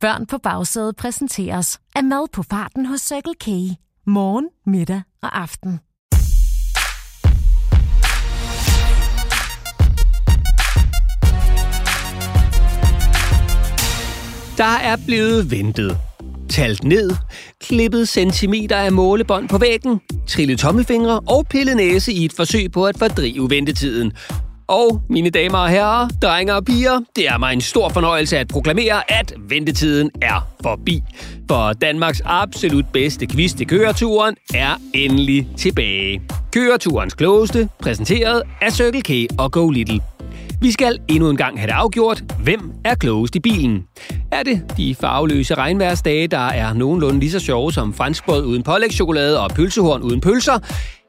Børn på bagsædet præsenteres af mad på farten hos Circle K. Morgen, middag og aften. Der er blevet ventet. Talt ned, klippet centimeter af målebånd på væggen, trillet tommelfingre og pillet næse i et forsøg på at fordrive ventetiden. Og, mine damer og herrer, drenge og piger, det er mig en stor fornøjelse at proklamere, at ventetiden er forbi. For Danmarks absolut bedste quiz til køreturen er endelig tilbage. Køreturens klogeste, præsenteret af Circle K og Go Little. Vi skal endnu en gang have det afgjort, hvem er klogest i bilen. Er det de farveløse regnværsdage, der er nogenlunde lige så sjove som franskbrød uden pålægschokolade og pølsehorn uden pølser,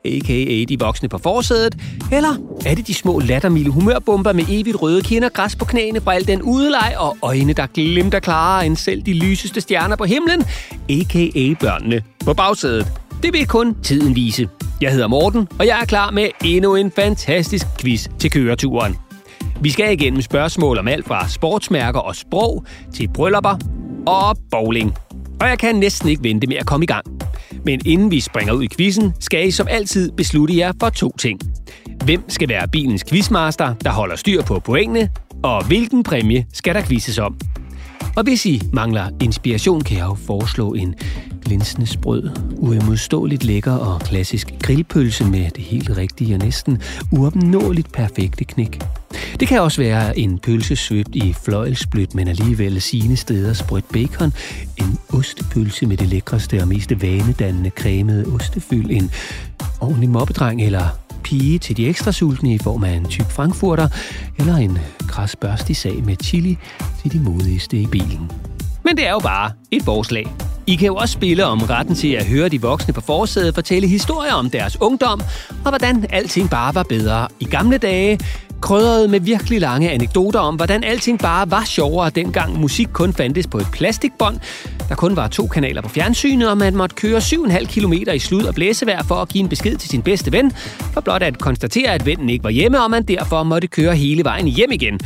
a.k.a. de voksne på forsædet? Eller er det de små lattermilde humørbomber med evigt røde kinder, græs på knæene fra al den udeleg og øjne, der glimter klarere end selv de lyseste stjerner på himlen? A.k.a. børnene på bagsædet. Det vil kun tiden vise. Jeg hedder Morten, og jeg er klar med endnu en fantastisk quiz til køreturen. Vi skal igennem spørgsmål om alt fra sportsmærker og sprog til bryllupper og bowling. Og jeg kan næsten ikke vente med at komme i gang. Men inden vi springer ud i quizzen, skal I som altid beslutte jer for to ting. Hvem skal være bilens quizmaster, der holder styr på pointene, og hvilken præmie skal der quizzes om? Og hvis I mangler inspiration, kan jeg jo foreslå en glinsende sprød, uimodståeligt lækker og klassisk grillpølse med det helt rigtige og næsten uopnåeligt perfekte knæk. Det kan også være en pølse svøbt i fløjlsblødt, men alligevel sine steder sprødt bacon, en ostepølse med det lækreste og mest vanedannende cremede ostefyld, en ordentlig mobbedreng eller pige til de ekstra sultne i form af en tyk frankfurter, eller en krasbørstig sag med chili til de modigste i bilen. Men det er jo bare et forslag. I kan jo også spille om retten til at høre de voksne på forsædet fortælle historier om deres ungdom, og hvordan alting bare var bedre i gamle dage, krydret med virkelig lange anekdoter om, hvordan alting bare var sjovere, dengang musik kun fandtes på et plastikbånd, der kun var to kanaler på fjernsynet, og man måtte køre 7,5 km i slud og blæsevejr for at give en besked til sin bedste ven, for blot at konstatere, at vennen ikke var hjemme, og man derfor måtte køre hele vejen hjem igen,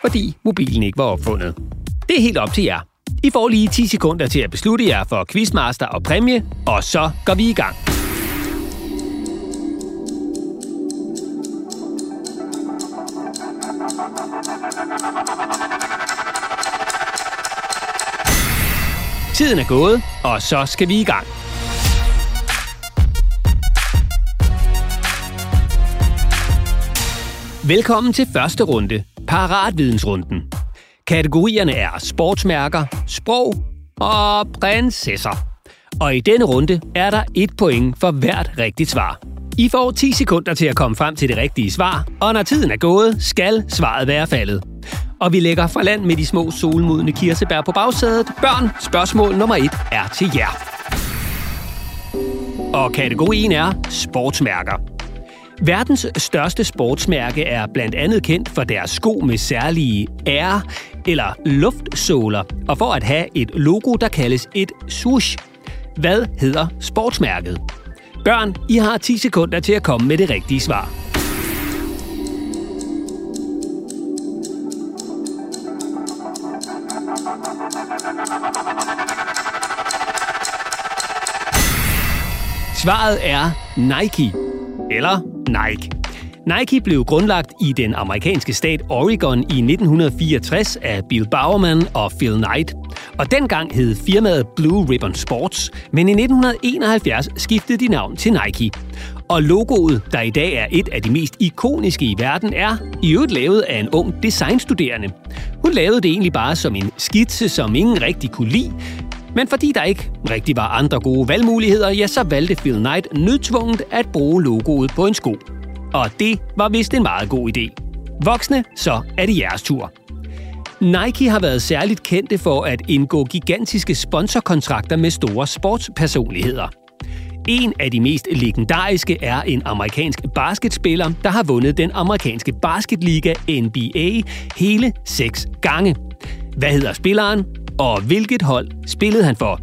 fordi mobilen ikke var opfundet. Det er helt op til jer. I får lige 10 sekunder til at beslutte jer for quizmaster og præmie, og så går vi i gang. Tiden er gået, og så skal vi i gang. Velkommen til første runde, Paratvidensrunden. Kategorierne er sportsmærker, sprog og prinsesser. Og i denne runde er der et point for hvert rigtigt svar. I får 10 sekunder til at komme frem til det rigtige svar, og når tiden er gået, skal svaret være faldet. Og vi lægger fra land med de små solmodne kirsebær på bagsædet. Børn, spørgsmål nummer et er til jer. Og kategorien er sportsmærker. Verdens største sportsmærke er blandt andet kendt for deres sko med særlige air- eller luftsåler, og for at have et logo, der kaldes et swoosh. Hvad hedder sportsmærket? Børn, I har 10 sekunder til at komme med det rigtige svar. Svaret er Nike. Eller Nike. Nike blev grundlagt i den amerikanske stat Oregon i 1964 af Bill Bowerman og Phil Knight. Og dengang hed firmaet Blue Ribbon Sports, men i 1971 skiftede de navn til Nike. Og logoet, der i dag er et af de mest ikoniske i verden, er i øvrigt lavet af en ung designstuderende. Hun lavede det egentlig bare som en skitse, som ingen rigtig kunne lide, men fordi der ikke rigtig var andre gode valgmuligheder, ja, så valgte Phil Knight nødtvunget at bruge logoet på en sko. Og det var vist en meget god idé. Voksne, så er det jeres tur. Nike har været særligt kendte for at indgå gigantiske sponsorkontrakter med store sportspersonligheder. En af de mest legendariske er en amerikansk basketspiller, der har vundet den amerikanske basketliga NBA hele seks gange. Hvad hedder spilleren, og hvilket hold spillede han for?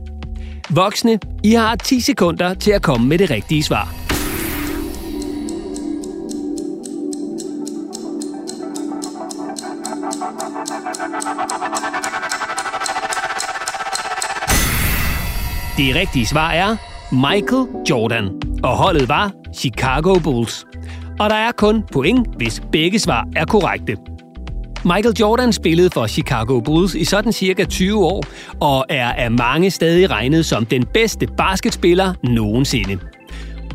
Voksne, I har 10 sekunder til at komme med det rigtige svar. Det rigtige svar er Michael Jordan, og holdet var Chicago Bulls. Og der er kun point, hvis begge svar er korrekte. Michael Jordan spillede for Chicago Bulls i sådan cirka 20 år, og er af mange stadig regnet som den bedste basketspiller nogensinde.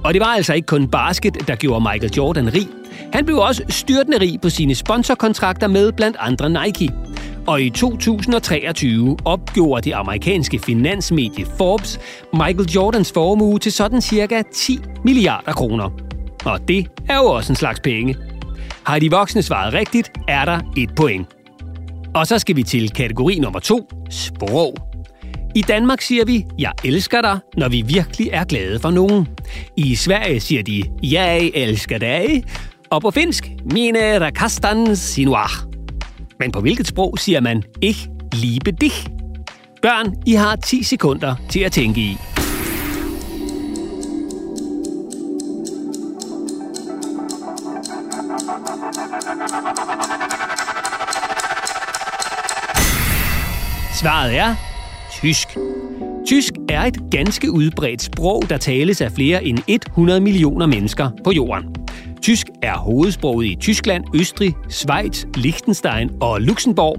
Og det var altså ikke kun basket, der gjorde Michael Jordan rig. Han blev også styrtende rig på sine sponsorkontrakter med blandt andre Nike. Og i 2023 opgjorde det amerikanske finansmedie Forbes Michael Jordans formue til sådan cirka 10 milliarder kroner. Og det er jo også en slags penge. Har de voksne svaret rigtigt, er der et point. Og så skal vi til kategori nummer to, sprog. I Danmark siger vi, jeg elsker dig, når vi virkelig er glade for nogen. I Sverige siger de, jeg elsker dig. Og på finsk, mine rakastan sinuar. Men på hvilket sprog siger man, ich liebe dich? Børn, I har 10 sekunder til at tænke i. Svaret er tysk. Tysk er et ganske udbredt sprog, der tales af flere end 100 millioner mennesker på jorden. Er hovedsproget i Tyskland, Østrig, Schweiz, Liechtenstein og Luxembourg.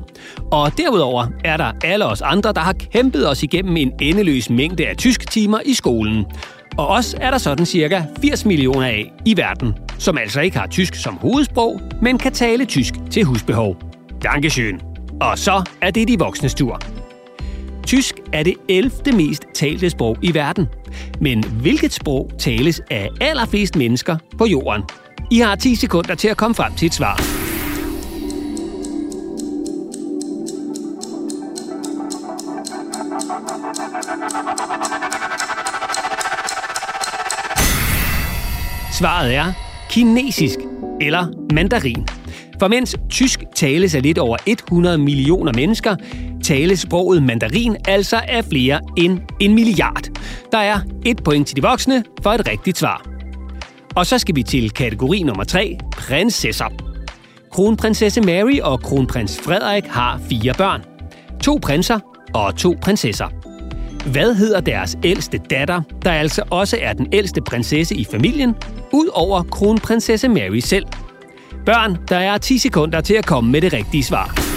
Og derudover er der alle os andre, der har kæmpet os igennem en endeløs mængde af tysk timer i skolen. Og os er der sådan cirka 80 millioner af i verden, som altså ikke har tysk som hovedsprog, men kan tale tysk til husbehov. Dankeschön. Og så er det de voksnes tur. Tysk er det 11. mest talte sprog i verden. Men hvilket sprog tales af allerflest mennesker på jorden? I har 10 sekunder til at komme frem til et svar. Svaret er kinesisk eller mandarin. For mens tysk tales af lidt over 100 millioner mennesker, tales sproget mandarin altså af flere end en milliard. Der er et point til de voksne for et rigtigt svar. Og så skal vi til kategori nummer 3, prinsesser. Kronprinsesse Mary og kronprins Frederik har fire børn. To prinser og to prinsesser. Hvad hedder deres ældste datter, der altså også er den ældste prinsesse i familien, ud over kronprinsesse Mary selv? Børn, der er 10 sekunder til at komme med det rigtige svar.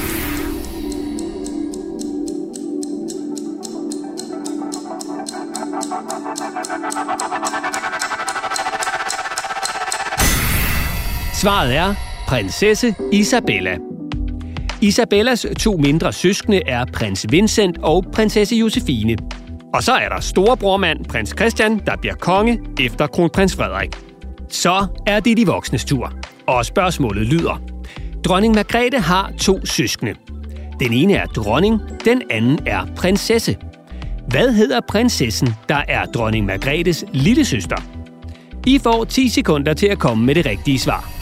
Svaret er prinsesse Isabella. Isabellas to mindre søskende er prins Vincent og prinsesse Josefine. Og så er der storebrormand, prins Christian, der bliver konge efter kronprins Frederik. Så er det de voksnes tur. Og spørgsmålet lyder. Dronning Margrethe har to søskende. Den ene er dronning, den anden er prinsesse. Hvad hedder prinsessen, der er dronning Margrethes lille søster? I får 10 sekunder til at komme med det rigtige svar.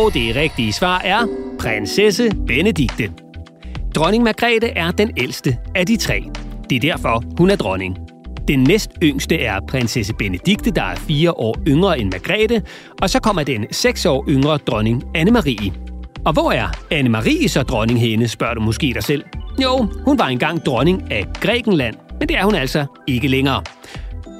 Og det rigtige svar er prinsesse Benedikte. Dronning Margrethe er den ældste af de tre. Det er derfor, hun er dronning. Den næst yngste er prinsesse Benedikte, der er fire år yngre end Margrethe, og så kommer den seks år yngre dronning Anne-Marie. Og hvor er Anne-Marie så dronning henne, spørger du måske dig selv. Jo, hun var engang dronning af Grækenland, men det er hun altså ikke længere.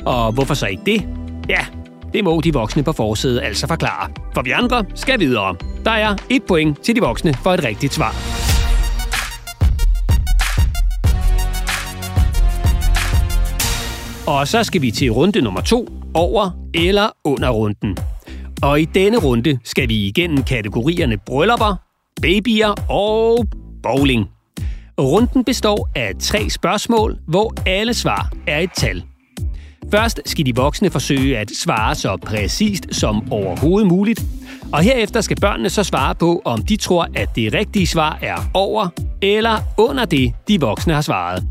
Og hvorfor så ikke det? Ja, det må de voksne på forsædet altså forklare. For vi andre skal videre. Der er et point til de voksne for et rigtigt svar. Og så skal vi til runde nummer to, over eller under runden. Og i denne runde skal vi igennem kategorierne bryllupper, babyer og bowling. Runden består af tre spørgsmål, hvor alle svar er et tal. Først skal de voksne forsøge at svare så præcist som overhovedet muligt, og herefter skal børnene så svare på, om de tror, at det rigtige svar er over eller under det, de voksne har svaret.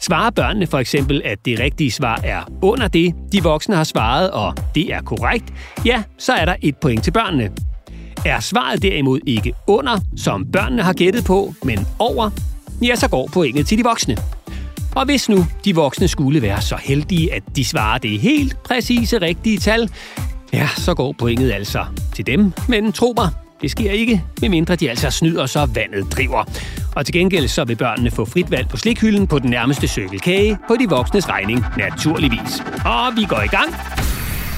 Svarer børnene for eksempel, at det rigtige svar er under det, de voksne har svaret, og det er korrekt, ja, så er der et point til børnene. Er svaret derimod ikke under, som børnene har gættet på, men over, ja, så går pointet til de voksne. Og hvis nu de voksne skulle være så heldige, at de svarer det helt præcise rigtige tal, Ja, så går pointet altså til dem, men tro mig, det sker ikke, medmindre de altså snyder, så vandet driver. Og til gengæld så vil børnene få frit valg på slikhylden på den nærmeste cykelkage på de voksnes regning, naturligvis. Og vi går i gang,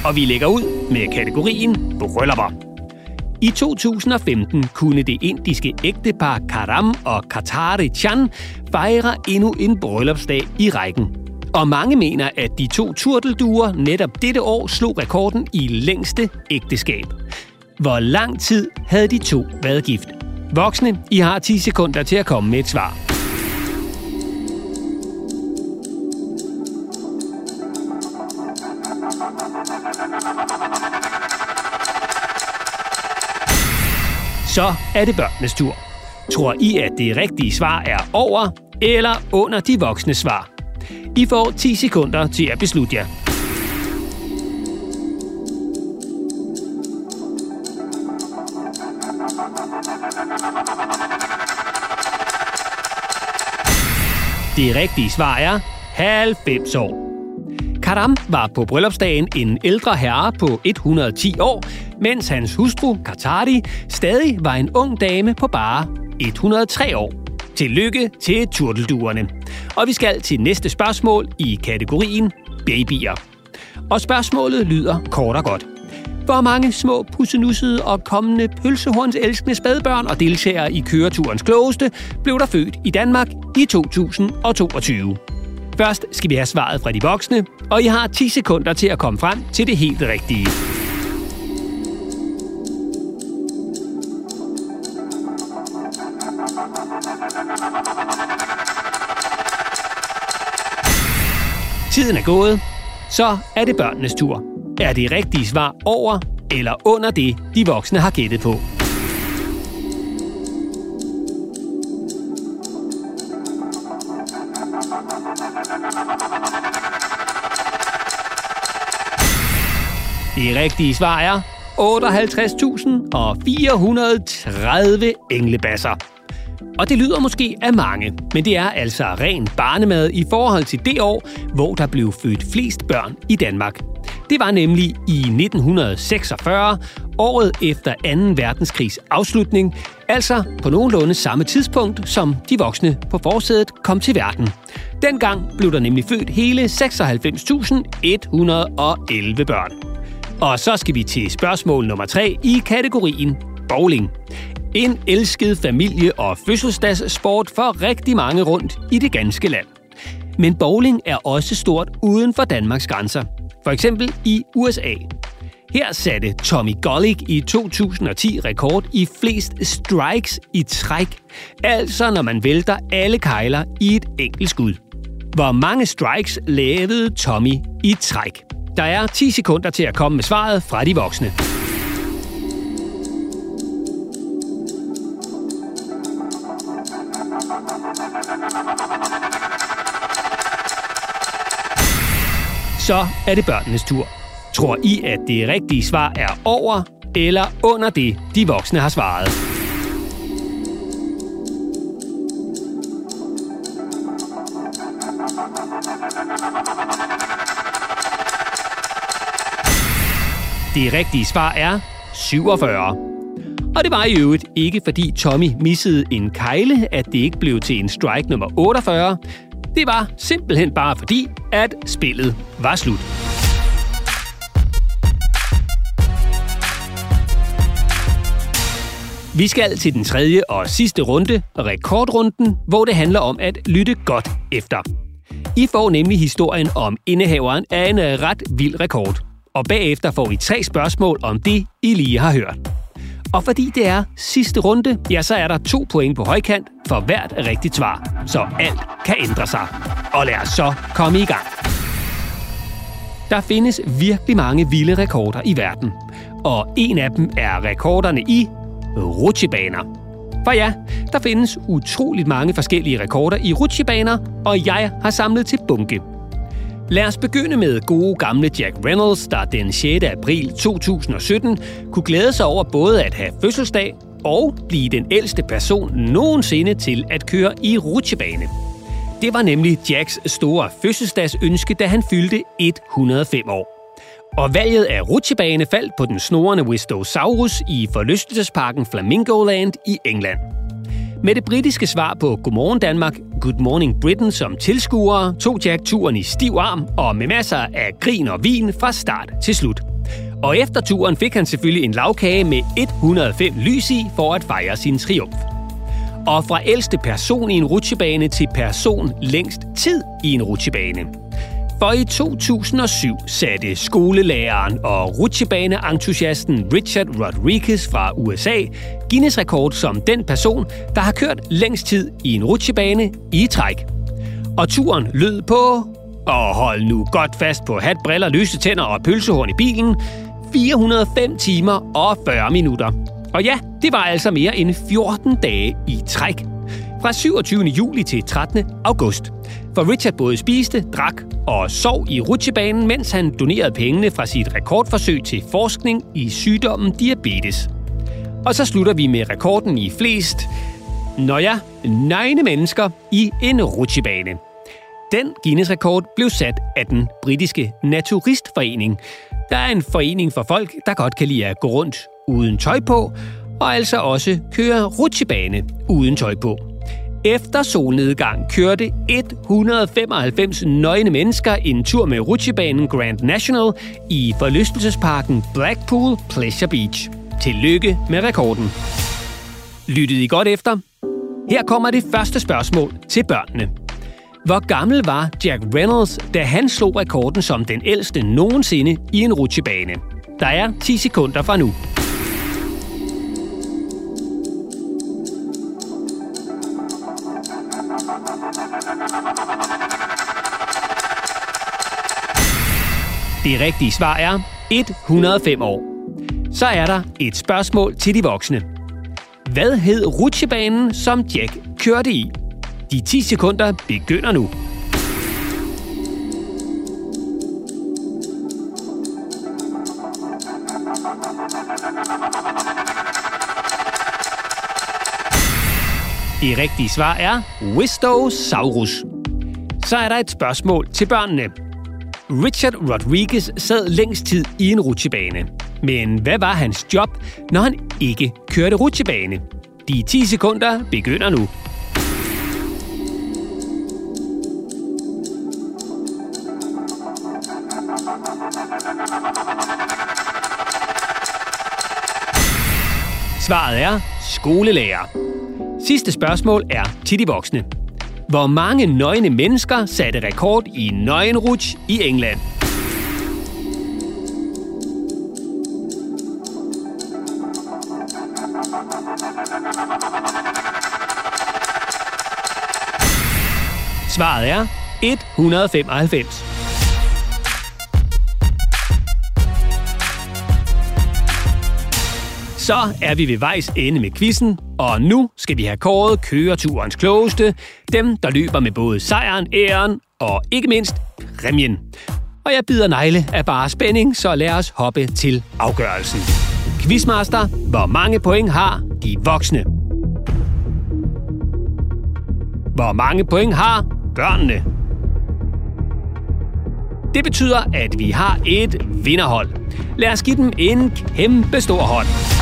og vi lægger ud med kategorien bryllupper. I 2015 kunne det indiske ægtepar Karam og Katari Chan fejre endnu en bryllupsdag i rækken. Og mange mener, at de to turtelduer netop dette år slog rekorden i længste ægteskab. Hvor lang tid havde de to været gift? Voksne, I har 10 sekunder til at komme med et svar. Så er det børnenes tur. Tror I, at det rigtige svar er over eller under de voksne svar? I får 10 sekunder til at beslutte jer. Det rigtige svar er 90 år. Karam var på bryllupsdagen en ældre herre på 110 år, mens hans hustru, Katari, stadig var en ung dame på bare 103 år. Tillykke til turtelduerne. Og vi skal til næste spørgsmål i kategorien babyer. Og spørgsmålet lyder kort og godt. Hvor mange små pussenussede og kommende pølsehorns elskende spædbørn og deltagere i køreturens klogeste blev der født i Danmark i 2022? Først skal vi have svaret fra de voksne, og I har 10 sekunder til at komme frem til det helt rigtige. Er gået, så er det børnenes tur. Er det rigtige svar over eller under det, de voksne har gættet på? Det rigtige svar er 58.430 englebasser. Og det lyder måske af mange, men det er altså ren barnemad i forhold til det år, hvor der blev født flest børn i Danmark. Det var nemlig i 1946, året efter 2. verdenskrigs afslutning, altså på nogenlunde samme tidspunkt, som de voksne på forsædet kom til verden. Dengang blev der nemlig født hele 96.111 børn. Og så skal vi til spørgsmål nummer 3 i kategorien bowling. En elsket familie- og fødselsdagssport for rigtig mange rundt i det ganske land. Men bowling er også stort uden for Danmarks grænser. For eksempel i USA. Her satte Tommy Golic i 2010 rekord i flest strikes i træk. Altså når man vælter alle kejler i et enkelt skud. Hvor mange strikes lavede Tommy i træk? Der er 10 sekunder til at komme med svaret fra de voksne. Så er det børnenes tur. Tror I, at det rigtige svar er over eller under det, de voksne har svaret? Det rigtige svar er 47. Og det var i øvrigt ikke, fordi Tommy missede en kejle, at det ikke blev til en strike nummer 48. Det var simpelthen bare fordi, at spillet var slut. Vi skal til den tredje og sidste runde, rekordrunden, hvor det handler om at lytte godt efter. I får nemlig historien om indehaveren af en ret vild rekord. Og bagefter får I tre spørgsmål om det, I lige har hørt. Og fordi det er sidste runde, ja, så er der to point på højkant for hvert rigtigt svar. Så alt kan ændre sig. Og lad os så komme i gang. Der findes virkelig mange vilde rekorder i verden. Og en af dem er rekorderne i rutsjebaner. For ja, der findes utroligt mange forskellige rekorder i rutsjebaner, og jeg har samlet til bunke. Lad os begynde med gode gamle Jack Reynolds, der den 6. april 2017 kunne glæde sig over både at have fødselsdag og blive den ældste person nogensinde til at køre i rutsjebane. Det var nemlig Jacks store fødselsdagsønske, da han fyldte 105 år. Og valget af rutsjebane faldt på den snorende Wistosaurus i forlystelsesparken Flamingoland i England. Med det britiske svar på Godmorgen Danmark, Good Morning Britain som tilskuere, tog Jack turen i stiv arm og med masser af grin og vin fra start til slut. Og efter turen fik han selvfølgelig en lavkage med 105 lys i for at fejre sin triumf. Og fra ældste person i en rutsjebane til person længst tid i en rutsjebane. For i 2007 satte skolelæreren og rutsjebaneentusiasten Richard Rodriguez fra USA Guinness rekord som den person, der har kørt længst tid i en rutsjebane i træk. Og turen lød på... Og hold nu godt fast på hat, briller, lyse tænder og pølsehorn i bilen. 405 timer og 40 minutter. Og ja, det var altså mere end 14 dage i træk. Fra 27. juli til 13. august. For Richard både spiste, drak og sov i rutsjebanen, mens han donerede pengene fra sit rekordforsøg til forskning i sygdommen diabetes. Og så slutter vi med rekorden i flest, når ja, nøgne mennesker i en rutsjebane. Den Guinness-rekord blev sat af den britiske Naturistforening. Der er en forening for folk, der godt kan lide at gå rundt uden tøj på, og altså også køre rutsjebane uden tøj på. Efter solnedgang kørte 195 nøgne mennesker en tur med rutsjebanen Grand National i forlystelsesparken Blackpool Pleasure Beach. Tillykke med rekorden. Lyttede I godt efter? Her kommer det første spørgsmål til børnene. Hvor gammel var Jack Reynolds, da han slog rekorden som den ældste nogensinde i en rutsjebane? Der er 10 sekunder fra nu. Det rigtige svar er 105 år. Så er der et spørgsmål til de voksne. Hvad hed rutsjebanen, som Jack kørte i? De 10 sekunder begynder nu. Det rigtige svar er Wistosaurus. Så er der et spørgsmål til børnene. Richard Rodriguez sad længst tid i en rutsjebane. Men hvad var hans job, når han ikke kørte rutsjebane? De 10 sekunder begynder nu. Svaret er skolelærer. Sidste spørgsmål er til de voksne. Hvor mange nøgne mennesker satte rekord i nøgenrutsch i England? Svaret er 195. Så er vi ved vejs ende med quizzen, og nu skal vi have kåret køreturens klogeste, dem der løber med både sejren, æren og ikke mindst præmien. Og jeg bider negle af bare spænding, så lad os hoppe til afgørelsen. Quizmaster, hvor mange point har de voksne? Hvor mange point har børnene? Det betyder, at vi har et vinderhold. Lad os give dem en kæmpe stor hånd.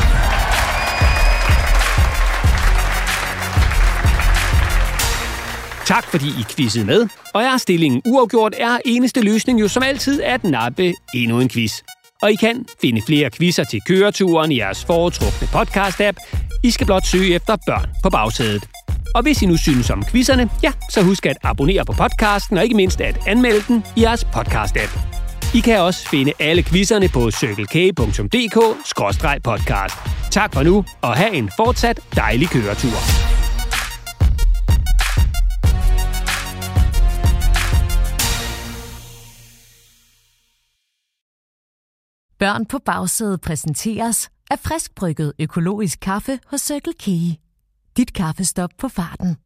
Tak fordi I quizzede med, og er stillingen uafgjort, er eneste løsning jo som altid at nappe endnu en quiz. Og I kan finde flere quizzer til køreturen i jeres foretrukne podcast-app. I skal blot søge efter børn på bagsædet. Og hvis I nu synes om quizzerne, ja, så husk at abonnere på podcasten, og ikke mindst at anmelde den i jeres podcast-app. I kan også finde alle quizzerne på cykelkage.dk-podcast. Tak for nu, og have en fortsat dejlig køretur. Børn på bagsædet præsenteres af friskbrygget økologisk kaffe hos Circle K. Dit kaffestop på farten.